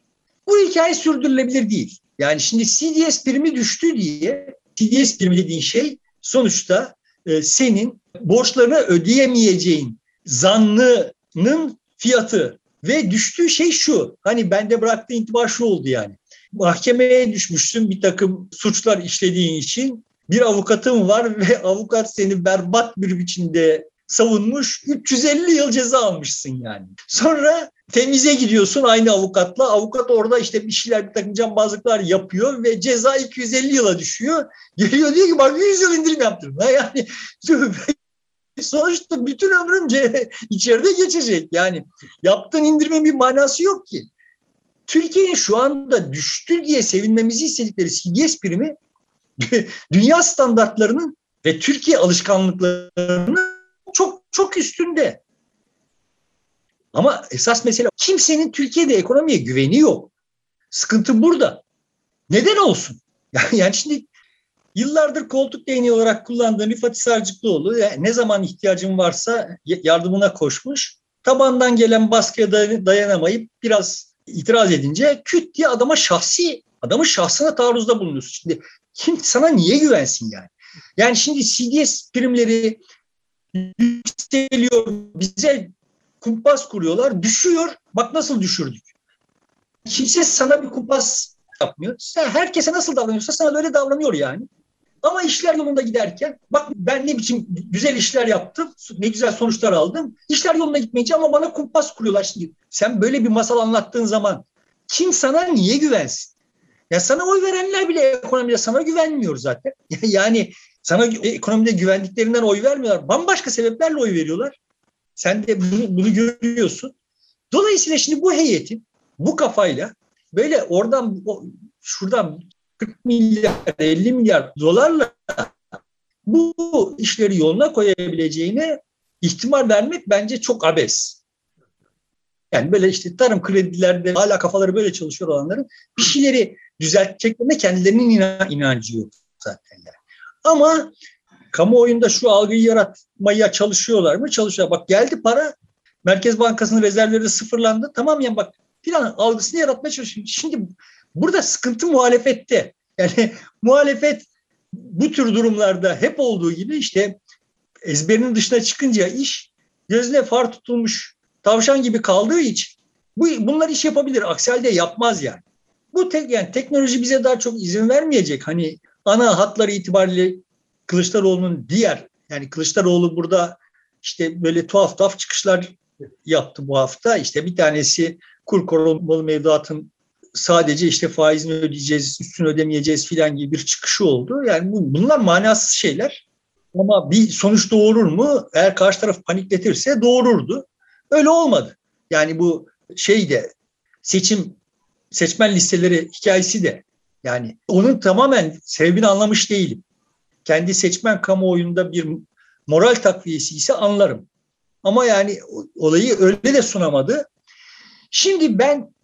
Bu hikaye sürdürülebilir değil. Yani şimdi CDS primi düştü diye CDS primi dediğin şey sonuçta e, senin borçlarını ödeyemeyeceğin zannının fiyatı ve düştüğü şey şu. Hani bende bıraktığı intiba şu oldu yani. Mahkemeye düşmüşsün bir takım suçlar işlediğin için. Bir avukatın var ve avukat seni berbat bir biçimde savunmuş. 350 yıl ceza almışsın yani. Sonra temize gidiyorsun aynı avukatla. Avukat orada işte bir şeyler bir takım cambazlıklar yapıyor ve ceza 250 yıla düşüyor. Geliyor diyor ki bak 100 yıl indirim yaptım. Yani sonuçta bütün ömrünce içeride geçecek. Yani yaptığın indirimin bir manası yok ki. Türkiye'nin şu anda düştü diye sevinmemizi istedikleri CDS primi dünya standartlarının ve Türkiye alışkanlıklarının çok çok üstünde. Ama esas mesele kimsenin Türkiye'de ekonomiye güveni yok. Sıkıntı burada. Neden olsun? Yani şimdi Yıllardır koltuk değneği olarak kullandığı Rifat Sarcıklıoğlu ne zaman ihtiyacım varsa yardımına koşmuş. Tabandan gelen baskıya dayanamayıp biraz itiraz edince küt diye adama şahsi, adamın şahsına taarruzda bulunuyorsun. Şimdi kim sana niye güvensin yani? Yani şimdi CDS primleri yükseliyor, bize kumpas kuruyorlar, düşüyor. Bak nasıl düşürdük. Kimse sana bir kumpas yapmıyor. Sen herkese nasıl davranıyorsa sana öyle davranıyor yani. Ama işler yolunda giderken bak ben ne biçim güzel işler yaptım, ne güzel sonuçlar aldım. İşler yolunda gitmeyince ama bana kumpas kuruyorlar şimdi. Sen böyle bir masal anlattığın zaman kim sana niye güvensin? Ya sana oy verenler bile ekonomide sana güvenmiyor zaten. yani sana ekonomide güvendiklerinden oy vermiyorlar. Bambaşka sebeplerle oy veriyorlar. Sen de bunu, bunu görüyorsun. Dolayısıyla şimdi bu heyetin bu kafayla böyle oradan şuradan 40 milyar, 50 milyar dolarla bu işleri yoluna koyabileceğine ihtimal vermek bence çok abes. Yani böyle işte tarım kredilerde hala kafaları böyle çalışıyor olanların bir şeyleri düzelteceklerine kendilerinin inan inancı yok zaten yani. Ama kamuoyunda şu algıyı yaratmaya çalışıyorlar mı? Çalışıyorlar. Bak geldi para Merkez Bankası'nın rezervleri sıfırlandı. Tamam ya bak plan algısını yaratmaya çalışıyor. Şimdi Burada sıkıntı muhalefette. Yani muhalefet bu tür durumlarda hep olduğu gibi işte ezberinin dışına çıkınca iş gözüne far tutulmuş tavşan gibi kaldığı için bu bunlar iş yapabilir. Aksi halde yapmaz yani. Bu tek yani teknoloji bize daha çok izin vermeyecek. Hani ana hatları itibariyle Kılıçdaroğlu'nun diğer Yani Kılıçdaroğlu burada işte böyle tuhaf tuhaf çıkışlar yaptı bu hafta. İşte bir tanesi kur korumalı mevduatın sadece işte faizini ödeyeceğiz, üstünü ödemeyeceğiz filan gibi bir çıkışı oldu. Yani bunlar manasız şeyler. Ama bir sonuç doğurur mu? Eğer karşı taraf panikletirse doğururdu. Öyle olmadı. Yani bu şey de seçim seçmen listeleri hikayesi de yani onun tamamen sebebini anlamış değilim. Kendi seçmen kamuoyunda bir moral takviyesi ise anlarım. Ama yani olayı öyle de sunamadı. Şimdi ben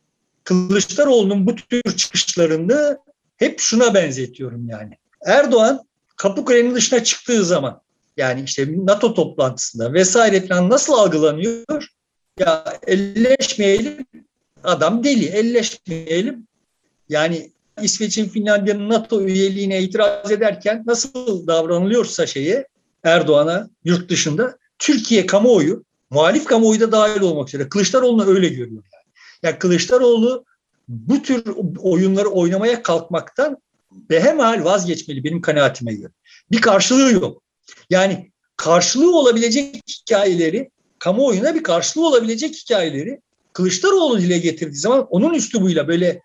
Kılıçdaroğlu'nun bu tür çıkışlarını hep şuna benzetiyorum yani. Erdoğan Kapıkule'nin dışına çıktığı zaman yani işte NATO toplantısında vesaire falan nasıl algılanıyor? Ya elleşmeyelim adam deli elleşmeyelim. Yani İsveç'in Finlandiya'nın NATO üyeliğine itiraz ederken nasıl davranılıyorsa şeye Erdoğan'a yurt dışında Türkiye kamuoyu, muhalif kamuoyu da dahil olmak üzere Kılıçdaroğlu'nu öyle görüyor. Yani. Kılıçdaroğlu bu tür oyunları oynamaya kalkmaktan behemhal vazgeçmeli benim kanaatime göre. Bir karşılığı yok. Yani karşılığı olabilecek hikayeleri, kamuoyuna bir karşılığı olabilecek hikayeleri Kılıçdaroğlu dile getirdiği zaman onun üslubuyla böyle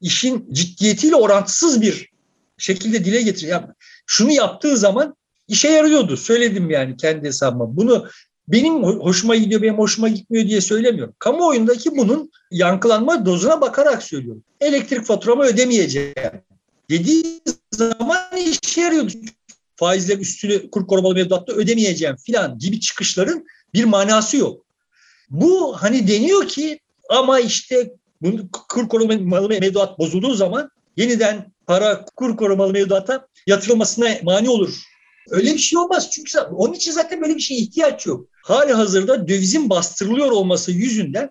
işin ciddiyetiyle orantısız bir şekilde dile getiriyor. Yani şunu yaptığı zaman işe yarıyordu. Söyledim yani kendi hesabıma. Bunu benim hoşuma gidiyor, benim hoşuma gitmiyor diye söylemiyorum. Kamuoyundaki bunun yankılanma dozuna bakarak söylüyorum. Elektrik faturamı ödemeyeceğim dediği zaman işe yarıyordu. Faizler üstünü kur korumalı mevduatta ödemeyeceğim filan gibi çıkışların bir manası yok. Bu hani deniyor ki ama işte bunu kur korumalı mevduat bozulduğu zaman yeniden para kur korumalı mevduata yatırılmasına mani olur. Öyle bir şey olmaz çünkü onun için zaten böyle bir şeye ihtiyaç yok. Hali hazırda dövizin bastırılıyor olması yüzünden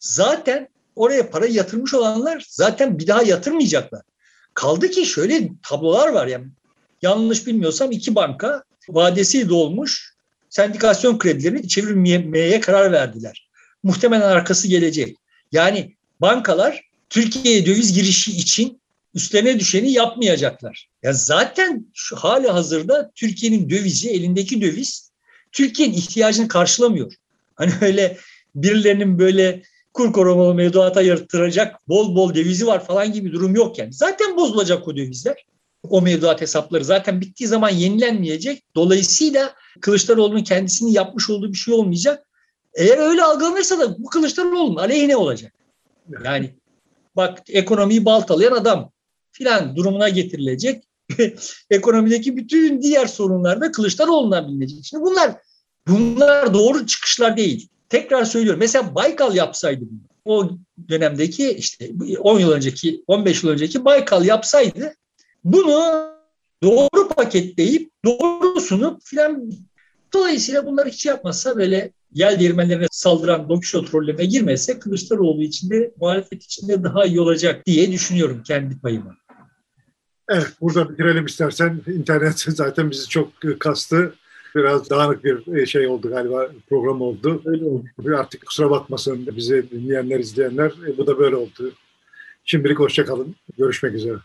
zaten oraya para yatırmış olanlar zaten bir daha yatırmayacaklar. Kaldı ki şöyle tablolar var yani yanlış bilmiyorsam iki banka vadesi dolmuş sendikasyon kredilerini çevirmeye karar verdiler. Muhtemelen arkası gelecek. Yani bankalar Türkiye'ye döviz girişi için üstlerine düşeni yapmayacaklar. Ya zaten şu hali hazırda Türkiye'nin dövizi, elindeki döviz Türkiye'nin ihtiyacını karşılamıyor. Hani öyle birilerinin böyle kur korumalı mevduata yatıracak bol bol dövizi var falan gibi durum yok yani. Zaten bozulacak o dövizler. O mevduat hesapları zaten bittiği zaman yenilenmeyecek. Dolayısıyla Kılıçdaroğlu'nun kendisinin yapmış olduğu bir şey olmayacak. Eğer öyle algılanırsa da bu Kılıçdaroğlu'nun aleyhine olacak. Yani bak ekonomiyi baltalayan adam filan durumuna getirilecek. Ekonomideki bütün diğer sorunlar da Kılıçdaroğlu'ndan bilinecek. Şimdi bunlar bunlar doğru çıkışlar değil. Tekrar söylüyorum. Mesela Baykal yapsaydı o dönemdeki işte 10 yıl önceki 15 yıl önceki Baykal yapsaydı bunu doğru paketleyip doğru sunup filan dolayısıyla bunları hiç yapmazsa böyle yel değirmenlerine saldıran Doküşo trollerine girmezse Kılıçdaroğlu içinde muhalefet içinde daha iyi olacak diye düşünüyorum kendi payıma. Evet burada bitirelim istersen. İnternet zaten bizi çok kastı. Biraz dağınık bir şey oldu galiba program oldu. Öyle oldu. Artık kusura bakmasın bizi dinleyenler, izleyenler. E, bu da böyle oldu. Şimdilik hoşçakalın. Görüşmek üzere.